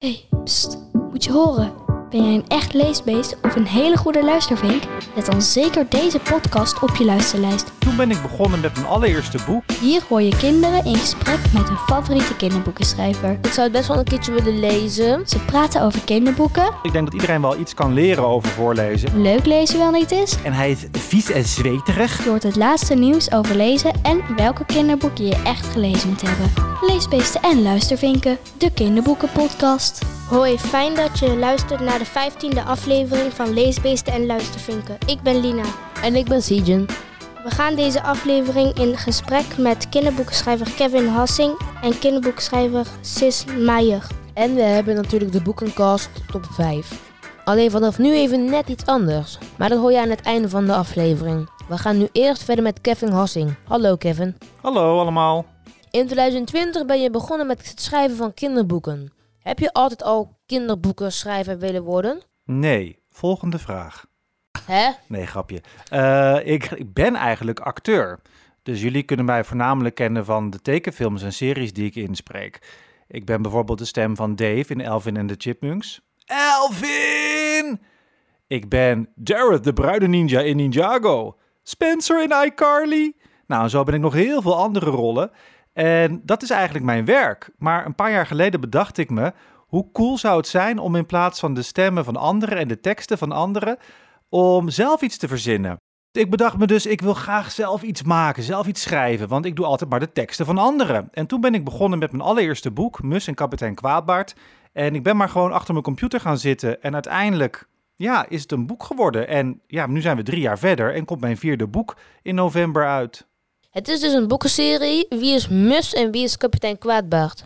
hey, pst, moet je horen. Ben jij een echt leesbeest of een hele goede luistervink? Zet dan zeker deze podcast op je luisterlijst. Toen ben ik begonnen met mijn allereerste boek. Hier hoor je kinderen in gesprek met hun favoriete kinderboekenschrijver. Ik zou het best wel een keertje willen lezen. Ze praten over kinderboeken, Ik denk dat iedereen wel iets kan leren over voorlezen. leuk lezen wel niet is. En hij is vies en zweterig. Je hoort het laatste nieuws over lezen en welke kinderboeken je echt gelezen moet hebben. Leesbeesten en luistervinken, de kinderboekenpodcast. Hoi, fijn dat je luistert naar de 15e aflevering van Leesbeesten en Luistervinken. Ik ben Lina. En ik ben Sijen. We gaan deze aflevering in gesprek met kinderboekenschrijver Kevin Hassing en kinderboekenschrijver Sis Meijer. En we hebben natuurlijk de boekencast top 5. Alleen vanaf nu even net iets anders. Maar dat hoor je aan het einde van de aflevering. We gaan nu eerst verder met Kevin Hassing. Hallo Kevin. Hallo allemaal. In 2020 ben je begonnen met het schrijven van kinderboeken. Heb je altijd al kinderboekenschrijver willen worden? Nee, volgende vraag. Hè? Nee, grapje. Eh, ik, ik ben eigenlijk acteur. Dus jullie kunnen mij voornamelijk kennen van de tekenfilms en series die ik inspreek. Ik ben bijvoorbeeld de stem van Dave in Elvin en de Chipmunks. Elvin! Ik ben Jared, de bruine ninja in Ninjago. Spencer in iCarly. Nou, en zo ben ik nog heel veel andere rollen. En dat is eigenlijk mijn werk. Maar een paar jaar geleden bedacht ik me... hoe cool zou het zijn om in plaats van de stemmen van anderen... en de teksten van anderen... om zelf iets te verzinnen. Ik bedacht me dus, ik wil graag zelf iets maken, zelf iets schrijven, want ik doe altijd maar de teksten van anderen. En toen ben ik begonnen met mijn allereerste boek, Mus en kapitein Kwaadbaard. En ik ben maar gewoon achter mijn computer gaan zitten en uiteindelijk, ja, is het een boek geworden. En ja, nu zijn we drie jaar verder en komt mijn vierde boek in november uit. Het is dus een boekenserie. Wie is Mus en wie is kapitein Kwaadbaard?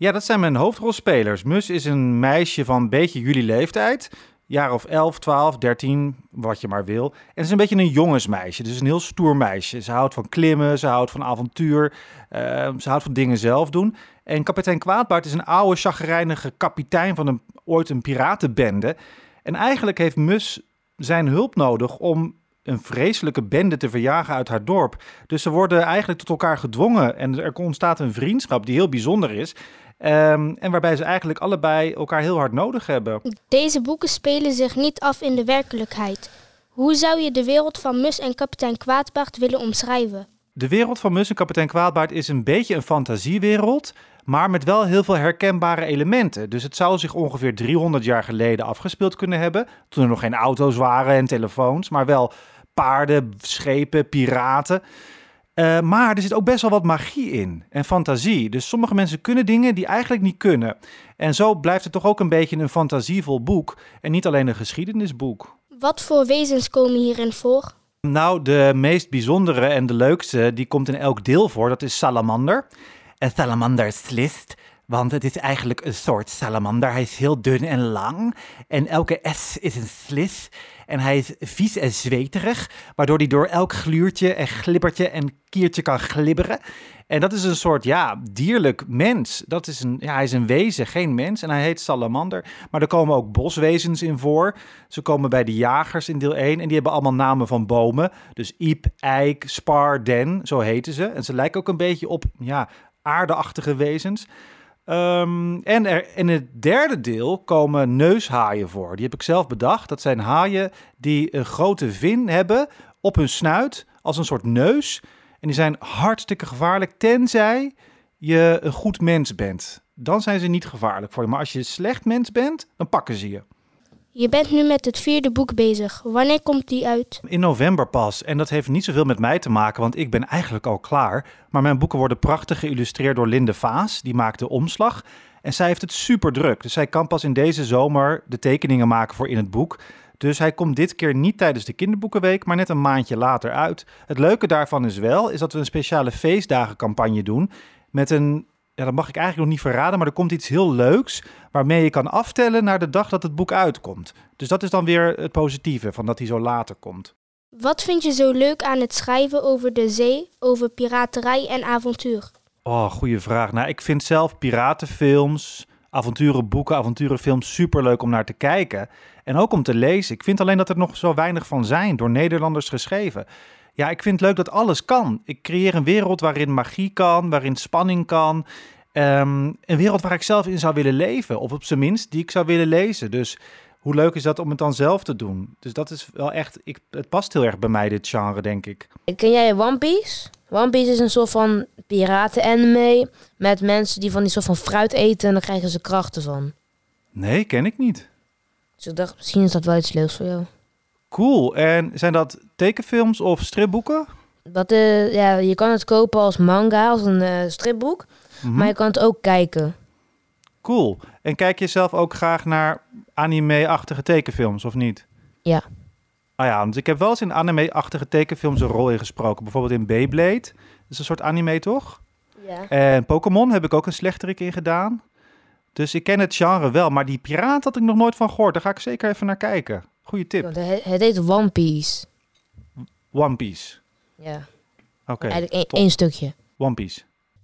Ja, dat zijn mijn hoofdrolspelers. Mus is een meisje van een beetje jullie leeftijd. Jaar of 11, 12, 13, wat je maar wil. En ze is een beetje een jongensmeisje, dus een heel stoer meisje. Ze houdt van klimmen, ze houdt van avontuur, eh, ze houdt van dingen zelf doen. En kapitein Kwaadbaard is een oude, chagrijnige kapitein van een, ooit een piratenbende. En eigenlijk heeft Mus zijn hulp nodig om een vreselijke bende te verjagen uit haar dorp. Dus ze worden eigenlijk tot elkaar gedwongen en er ontstaat een vriendschap die heel bijzonder is. Ehm, en waarbij ze eigenlijk allebei elkaar heel hard nodig hebben. Deze boeken spelen zich niet af in de werkelijkheid. Hoe zou je de wereld van Mus en kapitein Kwaadbaard willen omschrijven? De wereld van Mus en kapitein Kwaadbaard is een beetje een fantasiewereld, maar met wel heel veel herkenbare elementen. Dus het zou zich ongeveer 300 jaar geleden afgespeeld kunnen hebben, toen er nog geen auto's waren en telefoons, maar wel paarden, schepen, piraten. Uh, maar er zit ook best wel wat magie in en fantasie. Dus sommige mensen kunnen dingen die eigenlijk niet kunnen. En zo blijft het toch ook een beetje een fantasievol boek en niet alleen een geschiedenisboek. Wat voor wezens komen hierin voor? Nou, de meest bijzondere en de leukste, die komt in elk deel voor. Dat is salamander. En salamander slist, want het is eigenlijk een soort salamander. Hij is heel dun en lang. En elke S is een slis. En hij is vies en zweterig, waardoor hij door elk gluurtje en glibbertje en kiertje kan glibberen. En dat is een soort, ja, dierlijk mens. Dat is een, ja, hij is een wezen, geen mens. En hij heet salamander. Maar er komen ook boswezens in voor. Ze komen bij de jagers in deel 1. En die hebben allemaal namen van bomen. Dus iep, eik, spar, den, zo heten ze. En ze lijken ook een beetje op, ja, aardeachtige wezens. Um, en in het derde deel komen neushaaien voor. Die heb ik zelf bedacht. Dat zijn haaien die een grote vin hebben op hun snuit als een soort neus. En die zijn hartstikke gevaarlijk, tenzij je een goed mens bent. Dan zijn ze niet gevaarlijk voor je. Maar als je een slecht mens bent, dan pakken ze je. Je bent nu met het vierde boek bezig. Wanneer komt die uit? In november pas. En dat heeft niet zoveel met mij te maken, want ik ben eigenlijk al klaar. Maar mijn boeken worden prachtig geïllustreerd door Linde Vaas. Die maakt de omslag. En zij heeft het super druk. Dus zij kan pas in deze zomer de tekeningen maken voor in het boek. Dus hij komt dit keer niet tijdens de kinderboekenweek, maar net een maandje later uit. Het leuke daarvan is wel, is dat we een speciale feestdagencampagne doen met een ja, dat mag ik eigenlijk nog niet verraden, maar er komt iets heel leuks waarmee je kan aftellen naar de dag dat het boek uitkomt. Dus dat is dan weer het positieve van dat hij zo later komt. Wat vind je zo leuk aan het schrijven over de zee, over piraterij en avontuur? Oh, goede vraag. Nou, ik vind zelf piratenfilms, avonturenboeken, avonturenfilms superleuk om naar te kijken. En ook om te lezen. Ik vind alleen dat er nog zo weinig van zijn, door Nederlanders geschreven. Ja, ik vind het leuk dat alles kan. Ik creëer een wereld waarin magie kan, waarin spanning kan. Ehm, een wereld waar ik zelf in zou willen leven. Of op zijn minst die ik zou willen lezen. Dus hoe leuk is dat om het dan zelf te doen? Dus dat is wel echt, ik, het past heel erg bij mij, dit genre, denk ik. Ken jij One Piece? One Piece is een soort van piraten-anime met mensen die van die soort van fruit eten en dan krijgen ze krachten van. Nee, ken ik niet. Dus ik dacht, misschien is dat wel iets leuks voor jou. Cool. En zijn dat tekenfilms of stripboeken? Dat, eh, ja, je kan het kopen als manga, als een eh, stripboek, Maar je kan het ook kijken. Cool. En kijk je zelf ook graag naar anime-achtige tekenfilms, of niet? Ja. Ah ja, want ik heb wel eens in anime-achtige tekenfilms een rol ingesproken. Bijvoorbeeld in Beyblade. Dat is een soort anime, toch? Ja. En Pokémon heb ik ook een slechterik in gedaan. Dus ik ken het genre wel. Maar die piraat had ik nog nooit van gehoord. Daar ga ik zeker even naar kijken. Goeie tip. Het, het heet One Piece. One Piece. Ja, Oké, eigenlijk top. één stukje. One Piece.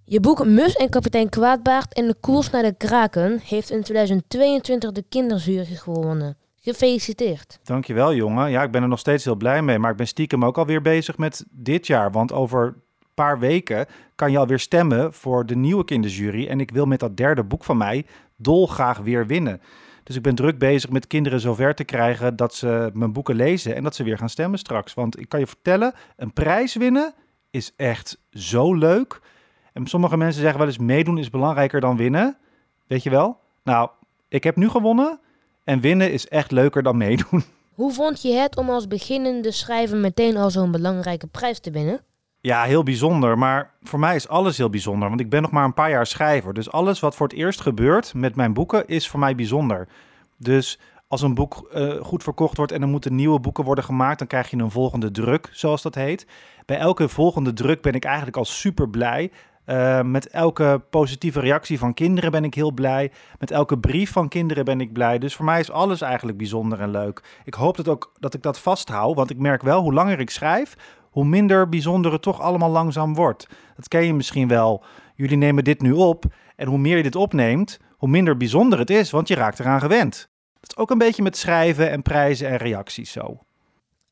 Je boek Mus en kapitein Kwaadbaard en de koers naar de kraken heeft in 2022 de kinderjury gewonnen. Gefeliciteerd. Dankjewel, jongen. Ja, ik ben er nog steeds heel blij mee. Maar ik ben stiekem ook alweer bezig met dit jaar. Want over een paar weken kan je alweer stemmen voor de nieuwe kinderjury. En ik wil met dat derde boek van mij dolgraag weer winnen. Dus ik ben druk bezig met kinderen zover te krijgen dat ze mijn boeken lezen en dat ze weer gaan stemmen straks. Want ik kan je vertellen, een prijs winnen is echt zo leuk. En sommige mensen zeggen wel eens meedoen is belangrijker dan winnen. Weet je wel? Nou, ik heb nu gewonnen en winnen is echt leuker dan meedoen. Hoe vond je het om als beginnende schrijver meteen al zo'n belangrijke prijs te winnen? Ja, heel bijzonder. Maar voor mij is alles heel bijzonder. Want ik ben nog maar een paar jaar schrijver. Dus alles wat voor het eerst gebeurt met mijn boeken is voor mij bijzonder. Dus als een boek eh, goed verkocht wordt en er moeten nieuwe boeken worden gemaakt, dan krijg je een volgende druk, zoals dat heet. Bij elke volgende druk ben ik eigenlijk al super blij. Eh, met elke positieve reactie van kinderen ben ik heel blij. Met elke brief van kinderen ben ik blij. Dus voor mij is alles eigenlijk bijzonder en leuk. Ik hoop dat, ook, dat ik dat vasthoud, want ik merk wel hoe langer ik schrijf, hoe minder bijzonder het toch allemaal langzaam wordt. Dat ken je misschien wel. Jullie nemen dit nu op en hoe meer je dit opneemt, hoe minder bijzonder het is, want je raakt eraan gewend. Dat is ook een beetje met schrijven en prijzen en reacties zo.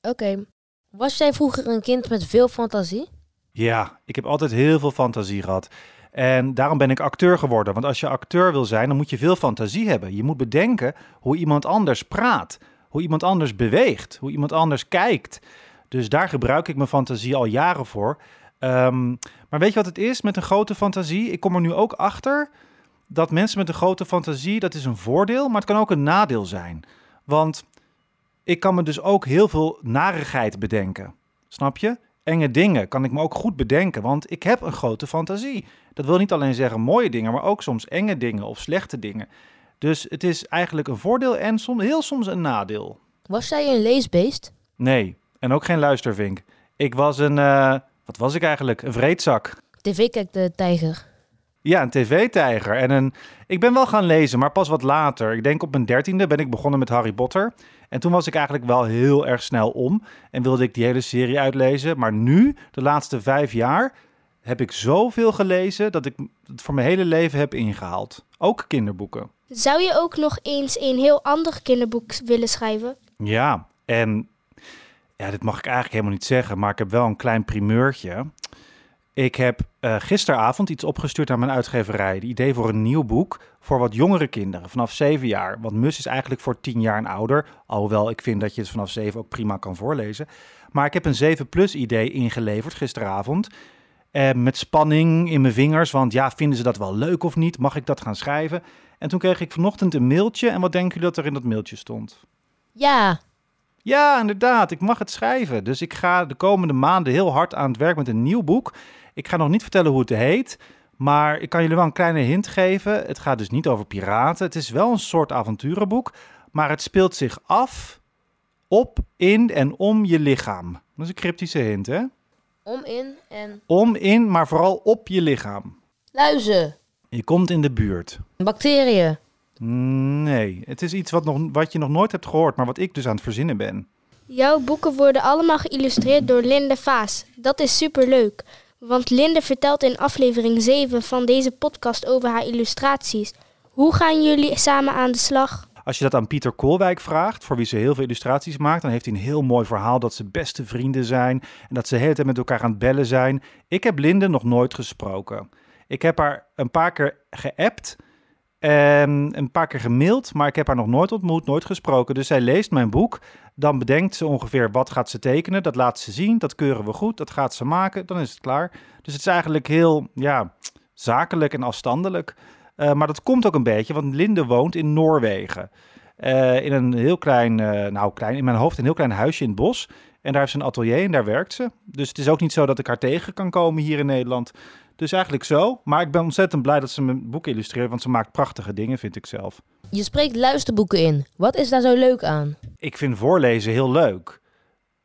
Oké. Was jij vroeger een kind met veel fantasie? Ja, ik heb altijd heel veel fantasie gehad. En daarom ben ik acteur geworden. Want als je acteur wil zijn, dan moet je veel fantasie hebben. Je moet bedenken hoe iemand anders praat, hoe iemand anders beweegt, hoe iemand anders kijkt. Dus daar gebruik ik mijn fantasie al jaren voor. Ehm, maar weet je wat het is met een grote fantasie? Ik kom er nu ook achter dat mensen met een grote fantasie, dat is een voordeel, maar het kan ook een nadeel zijn. Want ik kan me dus ook heel veel narigheid bedenken. Snap je? Enge dingen kan ik me ook goed bedenken, want ik heb een grote fantasie. Dat wil niet alleen zeggen mooie dingen, maar ook soms enge dingen of slechte dingen. Dus het is eigenlijk een voordeel en soms, heel soms een nadeel. Was jij een leesbeest? Nee, en ook geen luistervink. Ik was een, eh, wat was ik eigenlijk? Een vreedzak. TV kijkt de tijger. Ja, een tv-tijger. En een... Ik ben wel gaan lezen, maar pas wat later. Ik denk op mijn dertiende ben ik begonnen met Harry Potter. En toen was ik eigenlijk wel heel erg snel om. En wilde ik die hele serie uitlezen. Maar nu, de laatste vijf jaar, heb ik zoveel gelezen... dat ik het voor mijn hele leven heb ingehaald. Ook kinderboeken. Zou je ook nog eens een heel ander kinderboek willen schrijven? Ja, en ja, dit mag ik eigenlijk helemaal niet zeggen, maar ik heb wel een klein primeurtje. Ik heb eh, gisteravond iets opgestuurd aan mijn uitgeverij. Het idee voor een nieuw boek voor wat jongere kinderen, vanaf zeven jaar. Want Mus is eigenlijk voor tien jaar en ouder. Alhoewel ik vind dat je het vanaf zeven ook prima kan voorlezen. Maar ik heb een 7-plus idee ingeleverd gisteravond. Eh, met spanning in mijn vingers, want ja, vinden ze dat wel leuk of niet? Mag ik dat gaan schrijven? En toen kreeg ik vanochtend een mailtje. En wat denken jullie dat er in dat mailtje stond? Ja, Ja, inderdaad. Ik mag het schrijven. Dus ik ga de komende maanden heel hard aan het werk met een nieuw boek. Ik ga nog niet vertellen hoe het heet. Maar ik kan jullie wel een kleine hint geven. Het gaat dus niet over piraten. Het is wel een soort avonturenboek. Maar het speelt zich af op, in en om je lichaam. Dat is een cryptische hint, hè? om in en Om, in, maar vooral op je lichaam. luizen, Je komt in de buurt. bacteriën. Nee, het is iets wat, nog, wat je nog nooit hebt gehoord, maar wat ik dus aan het verzinnen ben. Jouw boeken worden allemaal geïllustreerd door Linde Vaas. Dat is superleuk, want Linde vertelt in aflevering 7 van deze podcast over haar illustraties. Hoe gaan jullie samen aan de slag? Als je dat aan Pieter Koolwijk vraagt, voor wie ze heel veel illustraties maakt, dan heeft hij een heel mooi verhaal dat ze beste vrienden zijn en dat ze de hele tijd met elkaar aan het bellen zijn. Ik heb Linde nog nooit gesproken. Ik heb haar een paar keer geappt en een paar keer gemaild, maar ik heb haar nog nooit ontmoet, nooit gesproken. Dus zij leest mijn boek, dan bedenkt ze ongeveer wat gaat ze tekenen. Dat laat ze zien, dat keuren we goed, dat gaat ze maken, dan is het klaar. Dus het is eigenlijk heel ja, zakelijk en afstandelijk. Uh, maar dat komt ook een beetje, want Linde woont in Noorwegen. Uh, in een heel klein, uh, nou klein, in mijn hoofd een heel klein huisje in het bos. En daar heeft ze een atelier en daar werkt ze. Dus het is ook niet zo dat ik haar tegen kan komen hier in Nederland. Dus eigenlijk zo. Maar ik ben ontzettend blij dat ze mijn boek illustreert, want ze maakt prachtige dingen, vind ik zelf. Je spreekt luisterboeken in. Wat is daar zo leuk aan? Ik vind voorlezen heel leuk.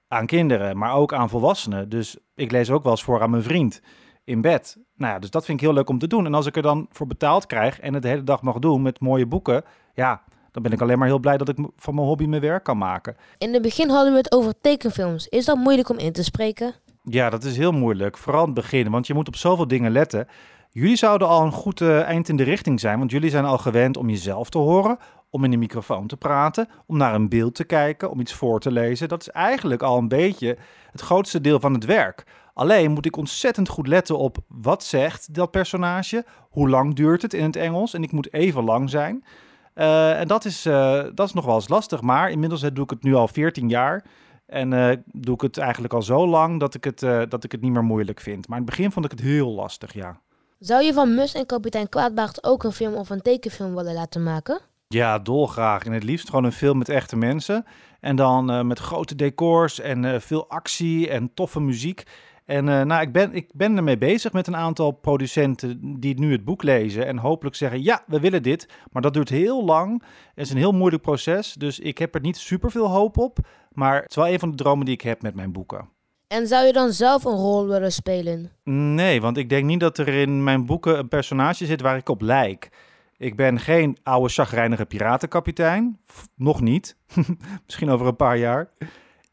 Aan kinderen, maar ook aan volwassenen. Dus ik lees ook wel eens voor aan mijn vriend in bed. Nou ja, dus dat vind ik heel leuk om te doen. En als ik er dan voor betaald krijg en het de hele dag mag doen met mooie boeken, ja, dan ben ik alleen maar heel blij dat ik van mijn hobby mijn werk kan maken. In het begin hadden we het over tekenfilms. Is dat moeilijk om in te spreken? Ja, dat is heel moeilijk. Vooral in het begin, want je moet op zoveel dingen letten. Jullie zouden al een goed uh, eind in de richting zijn, want jullie zijn al gewend om jezelf te horen, om in de microfoon te praten, om naar een beeld te kijken, om iets voor te lezen. Dat is eigenlijk al een beetje het grootste deel van het werk. Alleen moet ik ontzettend goed letten op wat zegt dat personage, hoe lang duurt het in het Engels en ik moet even lang zijn. Uh, en dat is, uh, dat is nog wel eens lastig, maar inmiddels doe ik het nu al 14 jaar. En uh, doe ik het eigenlijk al zo lang dat ik, het, dat ik het niet meer moeilijk vind. Maar in het begin vond ik het heel lastig, ja. Zou je van Mus en kapitein Kwaadbaard ook een film of een tekenfilm willen laten maken? Ja, dolgraag. En het liefst gewoon een film met echte mensen. En dan met grote decors en veel actie en toffe muziek. En uh, nou, ik ben, ik ben ermee bezig met een aantal producenten die nu het boek lezen en hopelijk zeggen, ja, we willen dit. Maar dat duurt heel lang. Het is een heel moeilijk proces, dus ik heb er niet super veel hoop op. Maar het is wel een van de dromen die ik heb met mijn boeken. En zou je dan zelf een rol willen spelen? Nee, want ik denk niet dat er in mijn boeken een personage zit waar ik op lijk. Ik ben geen oude chagrijnige piratenkapitein. Nog niet. Misschien over een paar jaar.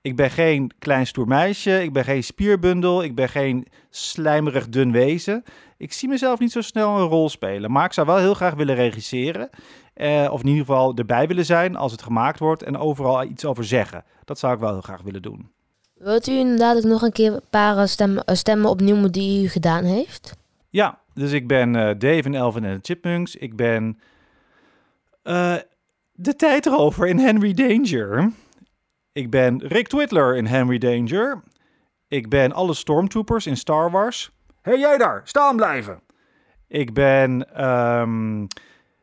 Ik ben geen klein stoer meisje, ik ben geen spierbundel, ik ben geen slijmerig dun wezen. Ik zie mezelf niet zo snel een rol spelen, maar ik zou wel heel graag willen regisseren. Eh, of in ieder geval erbij willen zijn als het gemaakt wordt en overal iets over zeggen. Dat zou ik wel heel graag willen doen. Wilt u inderdaad nog een keer een paar stemmen, eh, stemmen opnieuw die u gedaan heeft? Ja, dus ik ben uh, Dave en Elvin en de Chipmunks. Ik ben uh, de tijdrover in Henry Danger. Ik ben Rick Twitler in Henry Danger. Ik ben alle Stormtroopers in Star Wars. Hé hey, jij daar, staan blijven! Ik ben um,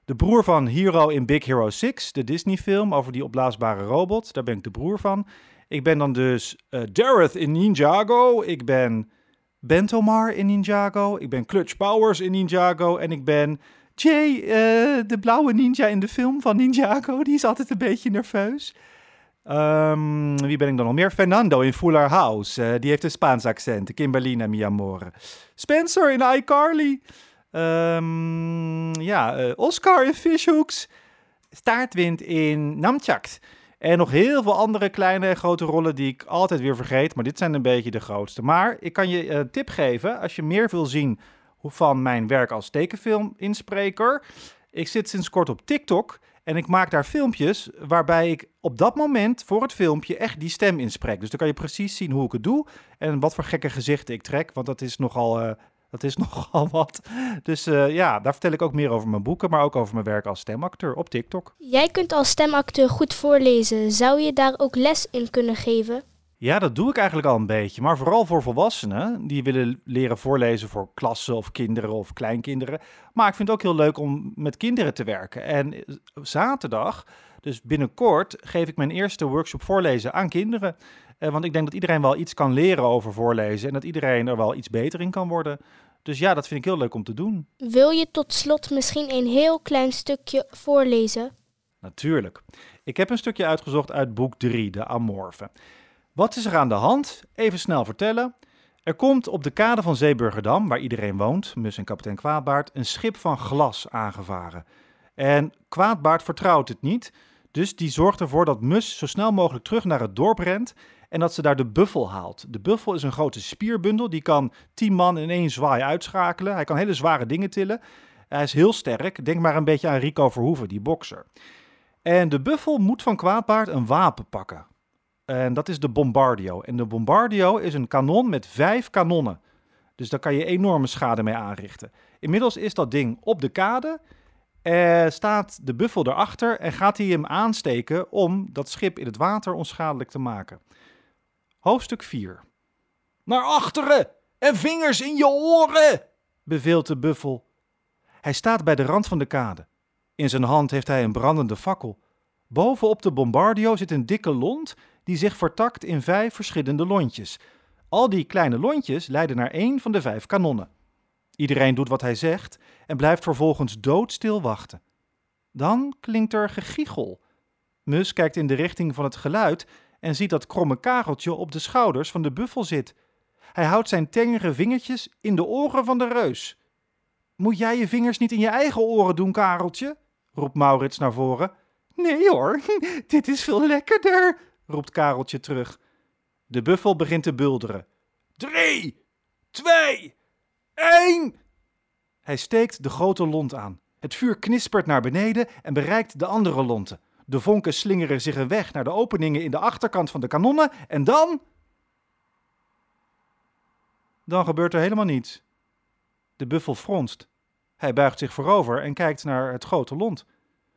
de broer van Hero in Big Hero 6, de Disney-film over die opblaasbare robot. Daar ben ik de broer van. Ik ben dan dus uh, Dareth in Ninjago. Ik ben Bentomar in Ninjago. Ik ben Clutch Powers in Ninjago. En ik ben Jay, uh, de blauwe ninja in de film van Ninjago. Die is altijd een beetje nerveus. Um, wie ben ik dan nog meer? Fernando in Fuller House. Uh, die heeft een Spaans accent. Kimberlina, mi amore. Spencer in iCarly. Um, ja, uh, Oscar in Fishhooks. Staartwind in Namchakt. En nog heel veel andere kleine en grote rollen die ik altijd weer vergeet. Maar dit zijn een beetje de grootste. Maar ik kan je een tip geven. Als je meer wil zien van mijn werk als tekenfilminspreker. Ik zit sinds kort op TikTok. En ik maak daar filmpjes waarbij ik op dat moment voor het filmpje echt die stem inspreek. Dus dan kan je precies zien hoe ik het doe en wat voor gekke gezichten ik trek. Want dat is nogal, uh, dat is nogal wat. Dus uh, ja, daar vertel ik ook meer over mijn boeken, maar ook over mijn werk als stemacteur op TikTok. Jij kunt als stemacteur goed voorlezen. Zou je daar ook les in kunnen geven? Ja, dat doe ik eigenlijk al een beetje. Maar vooral voor volwassenen die willen leren voorlezen voor klassen of kinderen of kleinkinderen. Maar ik vind het ook heel leuk om met kinderen te werken. En zaterdag, dus binnenkort, geef ik mijn eerste workshop voorlezen aan kinderen. Eh, want ik denk dat iedereen wel iets kan leren over voorlezen en dat iedereen er wel iets beter in kan worden. Dus ja, dat vind ik heel leuk om te doen. Wil je tot slot misschien een heel klein stukje voorlezen? Natuurlijk. Ik heb een stukje uitgezocht uit boek 3, De Amorfen. Wat is er aan de hand? Even snel vertellen. Er komt op de kade van Zeeburgerdam, waar iedereen woont, Mus en kapitein Kwaadbaard, een schip van glas aangevaren. En Kwaadbaard vertrouwt het niet, dus die zorgt ervoor dat Mus zo snel mogelijk terug naar het dorp rent en dat ze daar de buffel haalt. De buffel is een grote spierbundel, die kan tien man in één zwaai uitschakelen. Hij kan hele zware dingen tillen. Hij is heel sterk. Denk maar een beetje aan Rico Verhoeven, die bokser. En de buffel moet van Kwaadbaard een wapen pakken. En dat is de Bombardio. En de Bombardio is een kanon met vijf kanonnen. Dus daar kan je enorme schade mee aanrichten. Inmiddels is dat ding op de kade. Eh, staat de buffel erachter en gaat hij hem aansteken om dat schip in het water onschadelijk te maken. Hoofdstuk 4. Naar achteren en vingers in je oren, beveelt de buffel. Hij staat bij de rand van de kade. In zijn hand heeft hij een brandende fakkel. Bovenop de bombardio zit een dikke lont die zich vertakt in vijf verschillende lontjes. Al die kleine lontjes leiden naar één van de vijf kanonnen. Iedereen doet wat hij zegt en blijft vervolgens doodstil wachten. Dan klinkt er gegiegel. Mus kijkt in de richting van het geluid en ziet dat kromme kareltje op de schouders van de buffel zit. Hij houdt zijn tengere vingertjes in de oren van de reus. Moet jij je vingers niet in je eigen oren doen, kareltje? roept Maurits naar voren. Nee hoor, dit is veel lekkerder, roept Kareltje terug. De buffel begint te bulderen. Drie, twee, één. Hij steekt de grote lont aan. Het vuur knispert naar beneden en bereikt de andere lonten. De vonken slingeren zich een weg naar de openingen in de achterkant van de kanonnen en dan. Dan gebeurt er helemaal niets. De buffel fronst. Hij buigt zich voorover en kijkt naar het grote lont.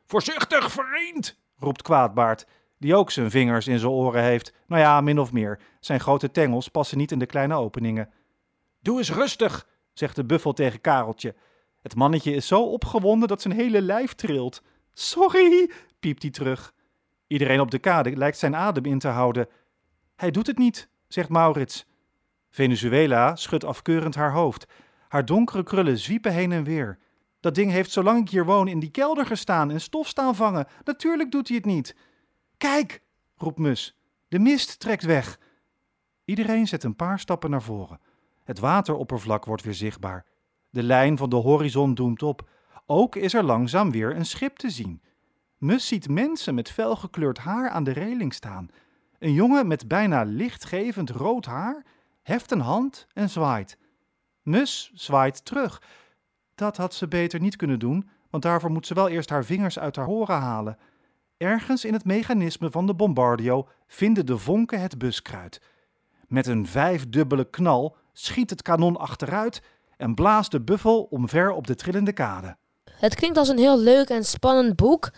Voorzichtig, vriend, roept Kwaadbaard, die ook zijn vingers in zijn oren heeft. Nou ja, min of meer. Zijn grote tengels passen niet in de kleine openingen. Doe eens rustig, zegt de buffel tegen Kareltje. Het mannetje is zo opgewonden dat zijn hele lijf trilt. Sorry, piept hij terug. Iedereen op de kade lijkt zijn adem in te houden. Hij doet het niet, zegt Maurits. Venezuela schudt afkeurend haar hoofd. Haar donkere krullen zwiepen heen en weer. Dat ding heeft zolang ik hier woon in die kelder gestaan en stof staan vangen. Natuurlijk doet hij het niet. Kijk, roept Mus. De mist trekt weg. Iedereen zet een paar stappen naar voren. Het wateroppervlak wordt weer zichtbaar. De lijn van de horizon doemt op. Ook is er langzaam weer een schip te zien. Mus ziet mensen met felgekleurd haar aan de reling staan. Een jongen met bijna lichtgevend rood haar heft een hand en zwaait. Mus zwaait terug. Dat had ze beter niet kunnen doen, want daarvoor moet ze wel eerst haar vingers uit haar horen halen. Ergens in het mechanisme van de bombardio vinden de vonken het buskruid. Met een vijfdubbele knal schiet het kanon achteruit en blaast de buffel omver op de trillende kade. Het klinkt als een heel leuk en spannend boek.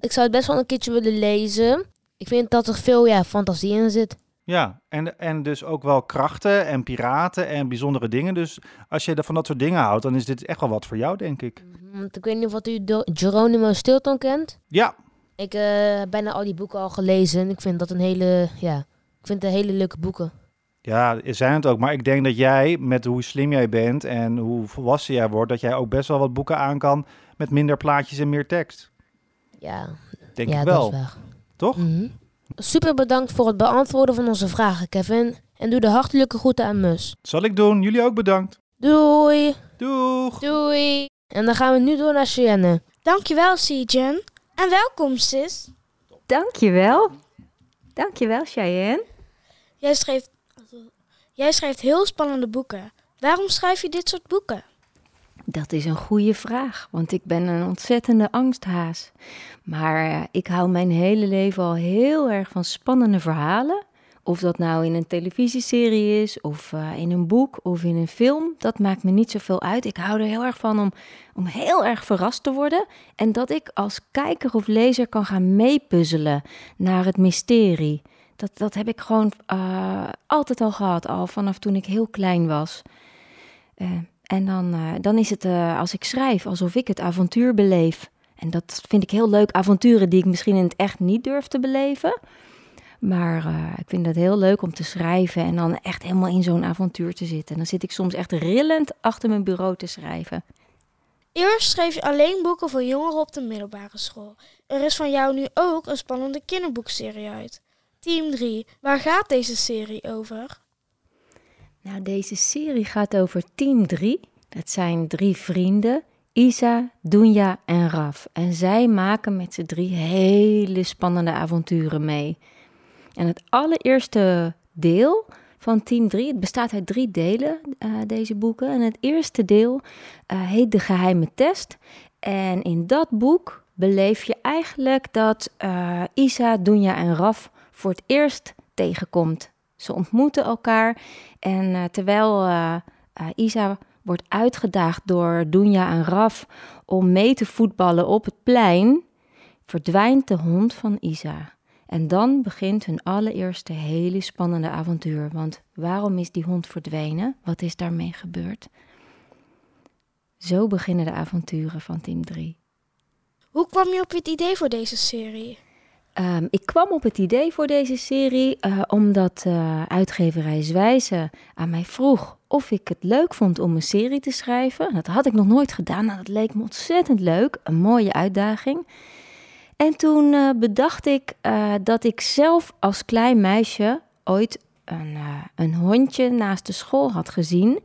Ik zou het best wel een keertje willen lezen. Ik vind dat er veel ja, fantasie in zit. Ja, en, en dus ook wel krachten en piraten en bijzondere dingen. Dus als je van dat soort dingen houdt, dan is dit echt wel wat voor jou, denk ik. Want ik weet niet of u Geronimo Stilton kent. Ja, Ik eh, heb bijna al die boeken al gelezen. En ik vind dat een hele, ja, ik vind het hele leuke boeken. ja, zijn het ook. Maar ik denk dat jij, met hoe slim jij bent en hoe volwassen jij wordt, dat jij ook best wel wat boeken aan kan met minder plaatjes en meer tekst. Ja, Denk ja ik dat wel, is waar. toch? Mhm. Super bedankt voor het beantwoorden van onze vragen, Kevin. En doe de hartelijke groeten aan Mus. Zal ik doen. Jullie ook bedankt. Doei! Doeg! Doei. En dan gaan we nu door naar Cheyenne. Dankjewel, Sijen. En welkom, sis. Dankjewel. Dankjewel, Cheyenne. Jij schrijft, jij schrijft heel spannende boeken. Waarom schrijf je dit soort boeken? Dat is een goede vraag, want ik ben een ontzettende angsthaas. Maar eh, ik hou mijn hele leven al heel erg van spannende verhalen. Of dat nou in een televisieserie is, of eh, in een boek, of in een film, dat maakt me niet zoveel uit. Ik hou er heel erg van om, om heel erg verrast te worden. En dat ik als kijker of lezer kan gaan meepuzzelen naar het mysterie. Dat, dat heb ik gewoon eh, altijd al gehad, al vanaf toen ik heel klein was. Eh, en dan, dan is het als ik schrijf alsof ik het avontuur beleef. En dat vind ik heel leuk, avonturen die ik misschien in het echt niet durf te beleven. Maar eh, ik vind het heel leuk om te schrijven en dan echt helemaal in zo'n avontuur te zitten. En dan zit ik soms echt rillend achter mijn bureau te schrijven. Eerst schreef je alleen boeken voor jongeren op de middelbare school. Er is van jou nu ook een spannende kinderboekserie uit. Team 3. Waar gaat deze serie over? Nou, deze serie gaat over Team 3. Dat zijn drie vrienden, Isa, Dunja en Raf. En zij maken met z'n drie hele spannende avonturen mee. En het allereerste deel van Team 3, het bestaat uit drie delen, eh, deze boeken. En het eerste deel eh, heet De Geheime Test. En in dat boek beleef je eigenlijk dat eh, Isa, Dunja en Raf voor het eerst tegenkomt. Ze ontmoeten elkaar en terwijl Isa wordt uitgedaagd door Dunja en Raf om mee te voetballen op het plein, verdwijnt de hond van Isa. En dan begint hun allereerste hele spannende avontuur. Want waarom is die hond verdwenen? Wat is daarmee gebeurd? Zo beginnen de avonturen van Team 3. Hoe kwam je op het idee voor deze serie? Um, ik kwam op het idee voor deze serie uh, omdat uh, uitgeverij Zwijze aan mij vroeg of ik het leuk vond om een serie te schrijven. Dat had ik nog nooit gedaan. Nou, dat leek me ontzettend leuk. Een mooie uitdaging. En toen uh, bedacht ik dat ik zelf als klein meisje ooit een, een hondje naast de school had gezien.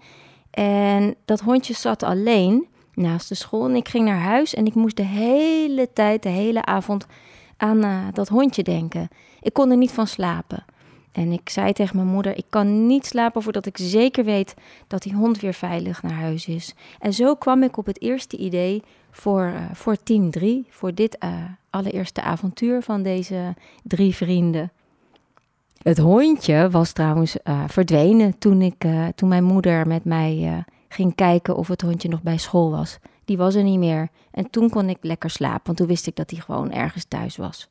En dat hondje zat alleen naast de school. En ik ging naar huis en ik moest de hele tijd, de hele avond aan dat hondje denken. Ik kon er niet van slapen. En ik zei tegen mijn moeder: Ik kan niet slapen voordat ik zeker weet dat die hond weer veilig naar huis is. En zo kwam ik op het eerste idee voor, uh, voor Team 3, voor dit uh, allereerste avontuur van deze drie vrienden. Het hondje was trouwens verdwenen toen, ik, toen mijn moeder met mij ging kijken of het hondje nog bij school was. Die was er niet meer. En toen kon ik lekker slapen, want toen wist ik dat hij gewoon ergens thuis was.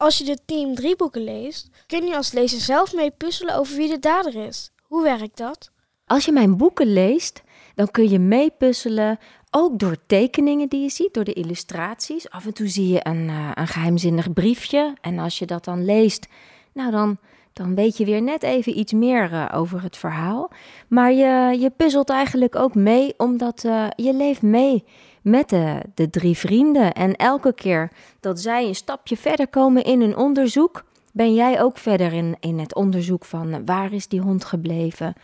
Als je de Team 3 boeken leest, kun je als lezer zelf mee puzzelen over wie de dader is. Hoe werkt dat? Als je mijn boeken leest, dan kun je meepuzzelen, ook door tekeningen die je ziet, door de illustraties. Af en toe zie je een, uh, een geheimzinnig briefje. En als je dat dan leest, nou dan dan weet je weer net even iets meer uh, over het verhaal. Maar je, je puzzelt eigenlijk ook mee, omdat uh, je leeft mee met de, de drie vrienden. En elke keer dat zij een stapje verder komen in hun onderzoek, ben jij ook verder in, in het onderzoek van uh, waar is die hond gebleven.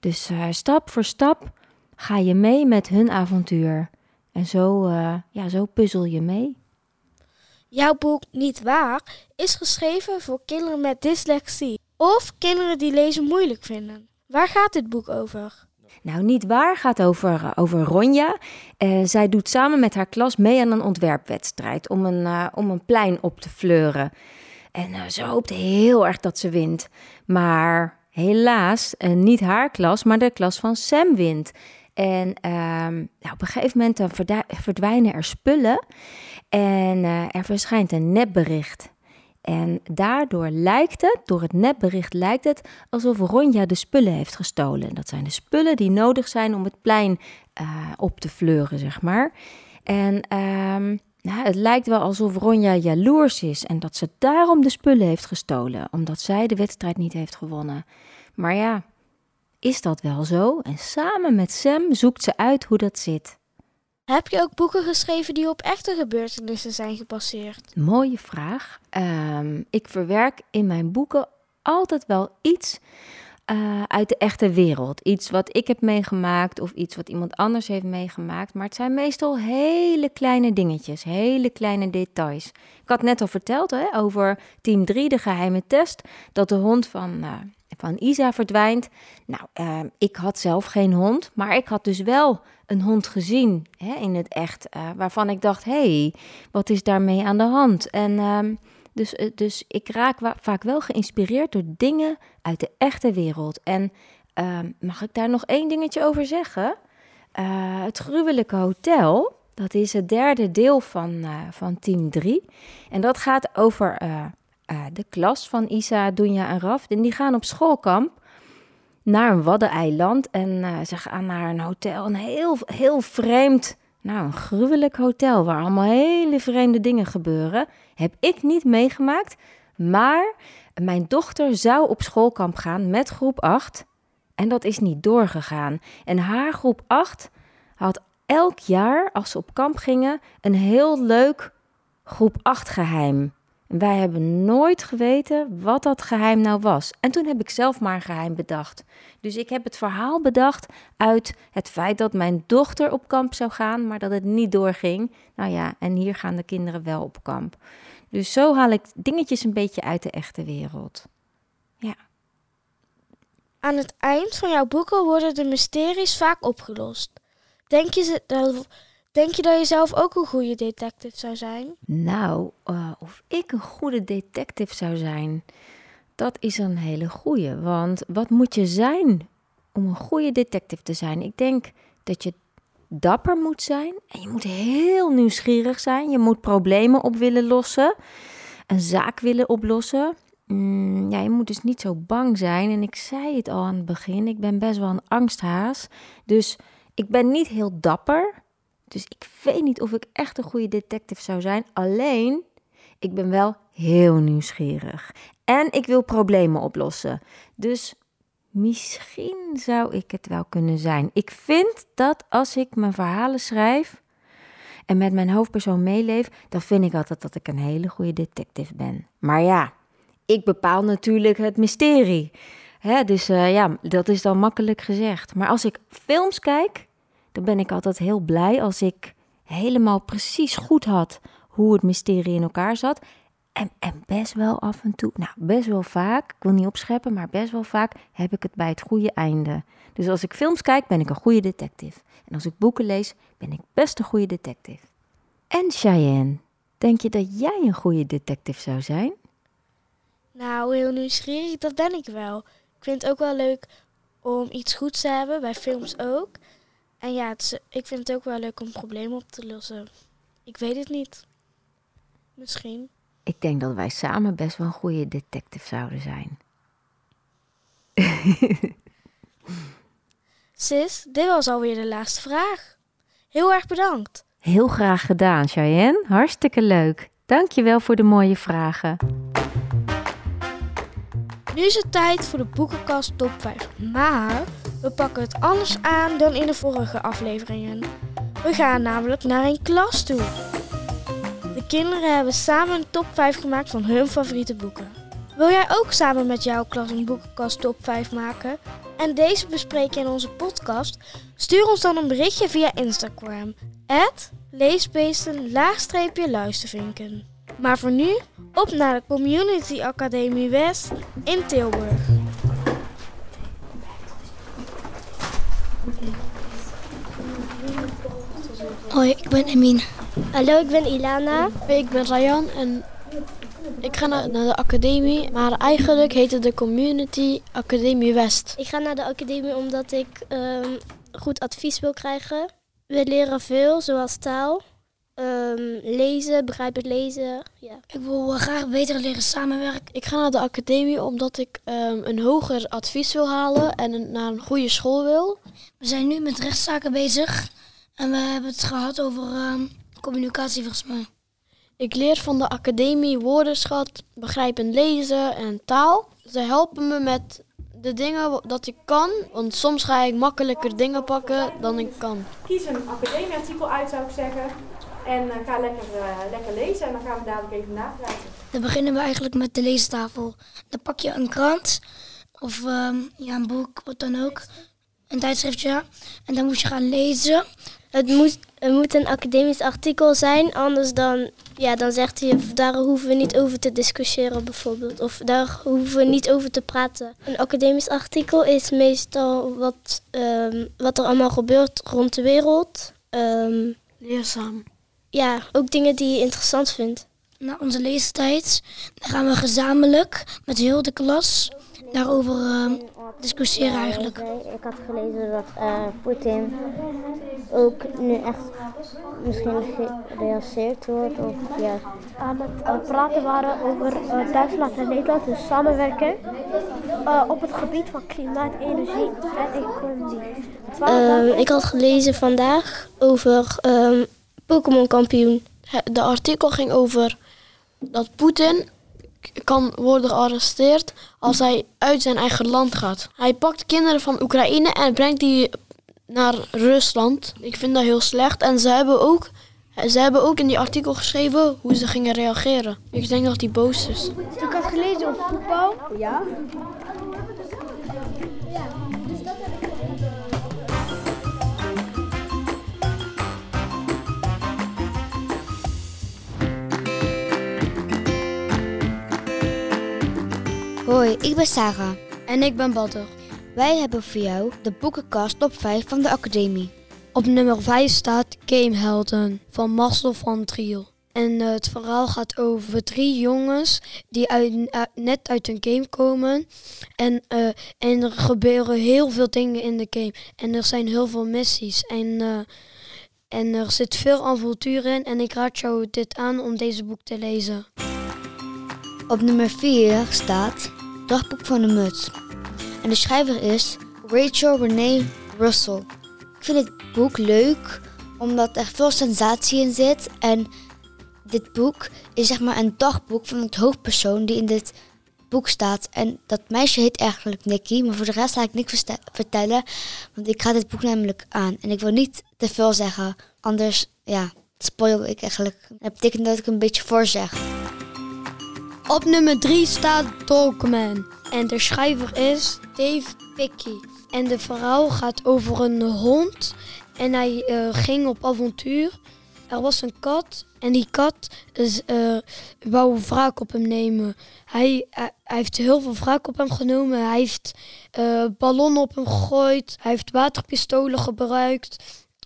Dus stap voor stap ga je mee met hun avontuur. En zo, ja, zo puzzel je mee. Jouw boek Niet Waar is geschreven voor kinderen met dyslexie of kinderen die lezen moeilijk vinden. Waar gaat dit boek over? Nou, Niet Waar gaat over, over Ronja. Uh, zij doet samen met haar klas mee aan een ontwerpwedstrijd om een, uh, om een plein op te fleuren. En ze hoopt heel erg dat ze wint. Maar helaas, niet haar klas, maar de klas van Sam wint. En ehm, nou, op een gegeven moment dan verdwijnen er spullen. En er verschijnt een nepbericht. En daardoor lijkt het, door het nepbericht lijkt het, alsof Ronja de spullen heeft gestolen. Dat zijn de spullen die nodig zijn om het plein uh, op te fleuren, zeg maar. En um, nou, het lijkt wel alsof Ronja jaloers is en dat ze daarom de spullen heeft gestolen, omdat zij de wedstrijd niet heeft gewonnen. Maar ja, is dat wel zo? En samen met Sam zoekt ze uit hoe dat zit. Heb je ook boeken geschreven die op echte gebeurtenissen zijn gebaseerd? Mooie vraag. Um, ik verwerk in mijn boeken altijd wel iets uh, uit de echte wereld. Iets wat ik heb meegemaakt of iets wat iemand anders heeft meegemaakt. Maar het zijn meestal hele kleine dingetjes, hele kleine details. Ik had net al verteld hè, over team 3, de geheime test, dat de hond van... Uh, van Isa verdwijnt. Nou, uh, ik had zelf geen hond, maar ik had dus wel een hond gezien hè, in het echt, uh, waarvan ik dacht, hey, wat is daarmee aan de hand? En uh, dus, uh, dus ik raak vaak wel geïnspireerd door dingen uit de echte wereld. En ehm, mag ik daar nog één dingetje over zeggen? Eh, het gruwelijke hotel, dat is het derde deel van, van team 3. En dat gaat over de klas van Isa, Dunja en Raf. En die gaan op schoolkamp naar een waddeneiland. En uh, ze gaan naar een hotel, een heel, heel vreemd, nou een gruwelijk hotel waar allemaal hele vreemde dingen gebeuren. Heb ik niet meegemaakt, maar mijn dochter zou op schoolkamp gaan met groep 8 en dat is niet doorgegaan. En haar groep 8 had elk jaar, als ze op kamp gingen, een heel leuk groep 8 geheim. Wij hebben nooit geweten wat dat geheim nou was. En toen heb ik zelf maar een geheim bedacht. Dus ik heb het verhaal bedacht uit het feit dat mijn dochter op kamp zou gaan, maar dat het niet doorging. Nou ja, en hier gaan de kinderen wel op kamp. Dus zo haal ik dingetjes een beetje uit de echte wereld. Ja. Aan het eind van jouw boeken worden de mysteries vaak opgelost. Denk je dat Denk je dat je zelf ook een goede detective zou zijn? Nou, uh, of ik een goede detective zou zijn, dat is een hele goeie. Want wat moet je zijn om een goede detective te zijn? Ik denk dat je dapper moet zijn en je moet heel nieuwsgierig zijn. Je moet problemen op willen lossen, een zaak willen oplossen. Mm, ja, je moet dus niet zo bang zijn. En ik zei het al aan het begin, ik ben best wel een angsthaas. Dus ik ben niet heel dapper. Dus ik weet niet of ik echt een goede detective zou zijn. Alleen, ik ben wel heel nieuwsgierig. En ik wil problemen oplossen. Dus misschien zou ik het wel kunnen zijn. Ik vind dat als ik mijn verhalen schrijf en met mijn hoofdpersoon meeleef, dan vind ik altijd dat ik een hele goede detective ben. Maar ja, ik bepaal natuurlijk het mysterie. Dus uh, ja, dat is dan makkelijk gezegd. Maar als ik films kijk, dan ben ik altijd heel blij als ik helemaal precies goed had hoe het mysterie in elkaar zat. En, en best wel af en toe, nou best wel vaak, ik wil niet opscheppen, maar best wel vaak heb ik het bij het goede einde. Dus als ik films kijk, ben ik een goede detective. En als ik boeken lees, ben ik best een goede detective. En Cheyenne, denk je dat jij een goede detective zou zijn? Nou, heel nieuwsgierig, dat ben ik wel. Ik vind het ook wel leuk om iets goeds te hebben, bij films ook. En ja, het ik vind het ook wel leuk om problemen op te lossen. Ik weet het niet. Misschien. Ik denk dat wij samen best wel een goede detective zouden zijn. Sis, dit was alweer de laatste vraag. Heel erg bedankt. Heel graag gedaan, Cheyenne. Hartstikke leuk. Dankjewel voor de mooie vragen. Nu is het tijd voor de boekenkast top 5. Maar we pakken het anders aan dan in de vorige afleveringen. We gaan namelijk naar een klas toe. De kinderen hebben samen een top 5 gemaakt van hun favoriete boeken. Wil jij ook samen met jouw klas een boekenkast top 5 maken en deze bespreken in onze podcast? Stuur ons dan een berichtje via Instagram. leesbeesten luistervinken. Maar voor nu, op naar de Community Academie West in Tilburg. Hoi, ik ben Emin. Hallo, ik ben Ilana. Ik ben Ryan en ik ga naar, de academie, maar eigenlijk heet het de Community Academie West. Ik ga naar de academie omdat ik um, goed advies wil krijgen. We leren veel, zoals taal, um, lezen, begrijpend lezen. Ja. Ik wil graag beter leren samenwerken. Ik ga naar de academie omdat ik um, een hoger advies wil halen en een, naar een goede school wil. We zijn nu met rechtszaken bezig en we hebben het gehad over communicatie volgens mij. Ik leer van de academie woordenschat, begrijpend lezen en taal. Ze helpen me met de dingen dat ik kan, want soms ga ik makkelijker dingen pakken dan ik kan. Kies een academieartikel uit zou ik zeggen en uh, ga lekker, uh, lekker lezen en dan gaan we dadelijk even napraten. Dan beginnen we eigenlijk met de leestafel. Dan pak je een krant of uh, ja, een boek, wat dan ook, een tijdschriftje en dan moet je gaan lezen. Het moet, het moet een academisch artikel zijn, anders dan, ja, dan zegt hij, daar hoeven we niet over te discussiëren bijvoorbeeld. Of daar hoeven we niet over te praten. Een academisch artikel is meestal wat, um, wat er allemaal gebeurt rond de wereld. Um, Leerzaam. Ja, ook dingen die je interessant vindt. Na onze leestijd dan gaan we gezamenlijk met heel de klas daarover uh, discussiëren eigenlijk. Ik had gelezen dat uh, Poetin ook nu echt misschien gerealiseerd wordt. Of, ja. Aan het uh, praten waren over uh, Duitsland en Nederland, dus samenwerken uh, op het gebied van klimaat, energie en economie. Uh, ik had gelezen vandaag over um, Pokémon kampioen. De artikel ging over dat Poetin kan worden gearresteerd als hij uit zijn eigen land gaat. Hij pakt kinderen van Oekraïne en brengt die naar Rusland. Ik vind dat heel slecht. En ze hebben ook, ze hebben ook in die artikel geschreven hoe ze gingen reageren. Ik denk dat hij boos is. Ik had gelezen over voetbal. Ja. Hoi, ik ben Sarah. En ik ben Badder. Wij hebben voor jou de boekenkast top 5 van de Academie. Op nummer 5 staat Gamehelden van Marcel van Triel. En eh, het verhaal gaat over drie jongens die uit, net uit een game komen. En, eh, en er gebeuren heel veel dingen in de game. En er zijn heel veel missies. En, eh, en er zit veel avontuur in. En ik raad jou dit aan om deze boek te lezen. Op nummer 4 staat Dagboek van de Muts. En de schrijver is Rachel Renee Russell. Ik vind dit boek leuk omdat er veel sensatie in zit. En dit boek is zeg maar een dagboek van het hoofdpersoon die in dit boek staat. En dat meisje heet eigenlijk Nikki, maar voor de rest ga ik niks vertellen. Want ik ga dit boek namelijk aan. En ik wil niet te veel zeggen, anders ja, spoil ik eigenlijk. Dat betekent dat ik een beetje voorzeg. Op nummer 3 staat Dogman. En de schrijver is Dave Picky. En de verhaal gaat over een hond. En hij eh, ging op avontuur. Er was een kat. En die kat is, eh, wou wraak op hem nemen. Hij, hij, hij heeft heel veel wraak op hem genomen. Hij heeft eh, ballonnen op hem gegooid. Hij heeft waterpistolen gebruikt.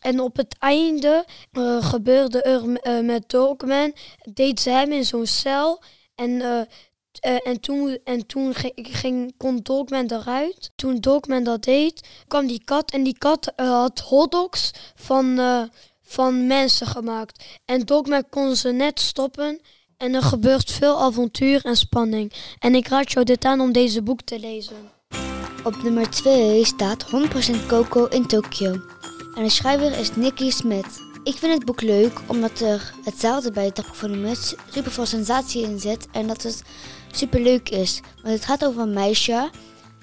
En op het einde eh, gebeurde er eh, met Dogman. Deed ze hem in zo'n cel. En, eh, eh, en toen, en toen ging, ging, kon Dogman eruit. Toen Dogman dat deed, kwam die kat. En die kat eh, had hotdogs van, van mensen gemaakt. En Dogman kon ze net stoppen. En er gebeurt veel avontuur en spanning. En ik raad jou dit aan om deze boek te lezen. Op nummer 2 staat 100% Coco in Tokio. En de schrijver is Nicky Smith. Ik vind het boek leuk omdat er hetzelfde bij het dagboek van de muts super veel sensatie in zit en dat het super leuk is. Want het gaat over een meisje.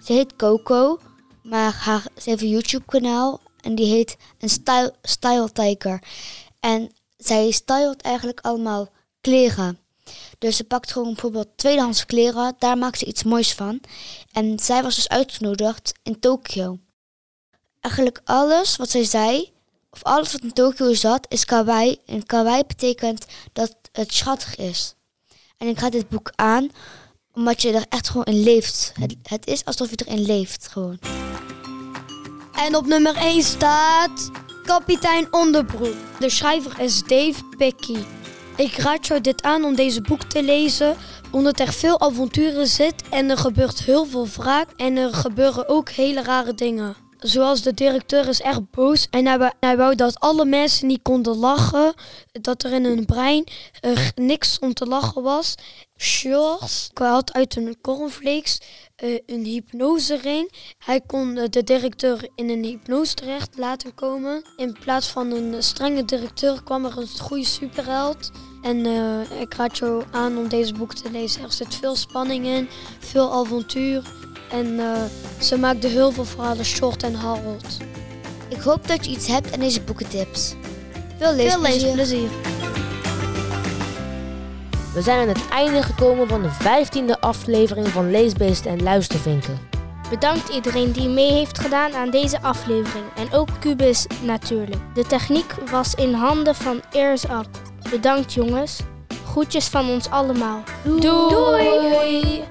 Ze heet Coco, maar haar, ze heeft een YouTube kanaal en die heet een style, style. En zij stylt eigenlijk allemaal kleren. Dus ze pakt gewoon bijvoorbeeld tweedehands kleren, daar maakt ze iets moois van. En zij was dus uitgenodigd in Tokio. Eigenlijk alles wat zij zei, of alles wat in Tokio zat, is kawaii. En kawaii betekent dat het schattig is. En ik ga dit boek aan, omdat je er echt gewoon in leeft. Het, het is alsof je erin leeft, gewoon. En op nummer 1 staat Kapitein Onderbroek. De schrijver is Dave Picky. Ik raad jou dit aan om deze boek te lezen, omdat er veel avonturen zit en er gebeurt heel veel wraak en er gebeuren ook hele rare dingen. Zoals de directeur is echt boos en hij, hij wou dat alle mensen niet konden lachen, dat er in hun brein eh, niks om te lachen was. Charles had uit een cornflakes eh, een hypnosering. Hij kon de directeur in een hypnose terecht laten komen. In plaats van een strenge directeur kwam er een goede superheld. En eh, ik raad jou aan om deze boek te lezen. Er zit veel spanning in, veel avontuur. En eh, ze maakte heel veel verhalen short en Harold. Ik hoop dat je iets hebt aan deze boekentips. Veel Veel leesplezier. leesplezier. We zijn aan het einde gekomen van de 15e aflevering van Leesbeesten en Luistervinken. Bedankt iedereen die mee heeft gedaan aan deze aflevering. En ook Cubus natuurlijk. De techniek was in handen van Ears Up. Bedankt jongens. Groetjes van ons allemaal. Doei. Doei.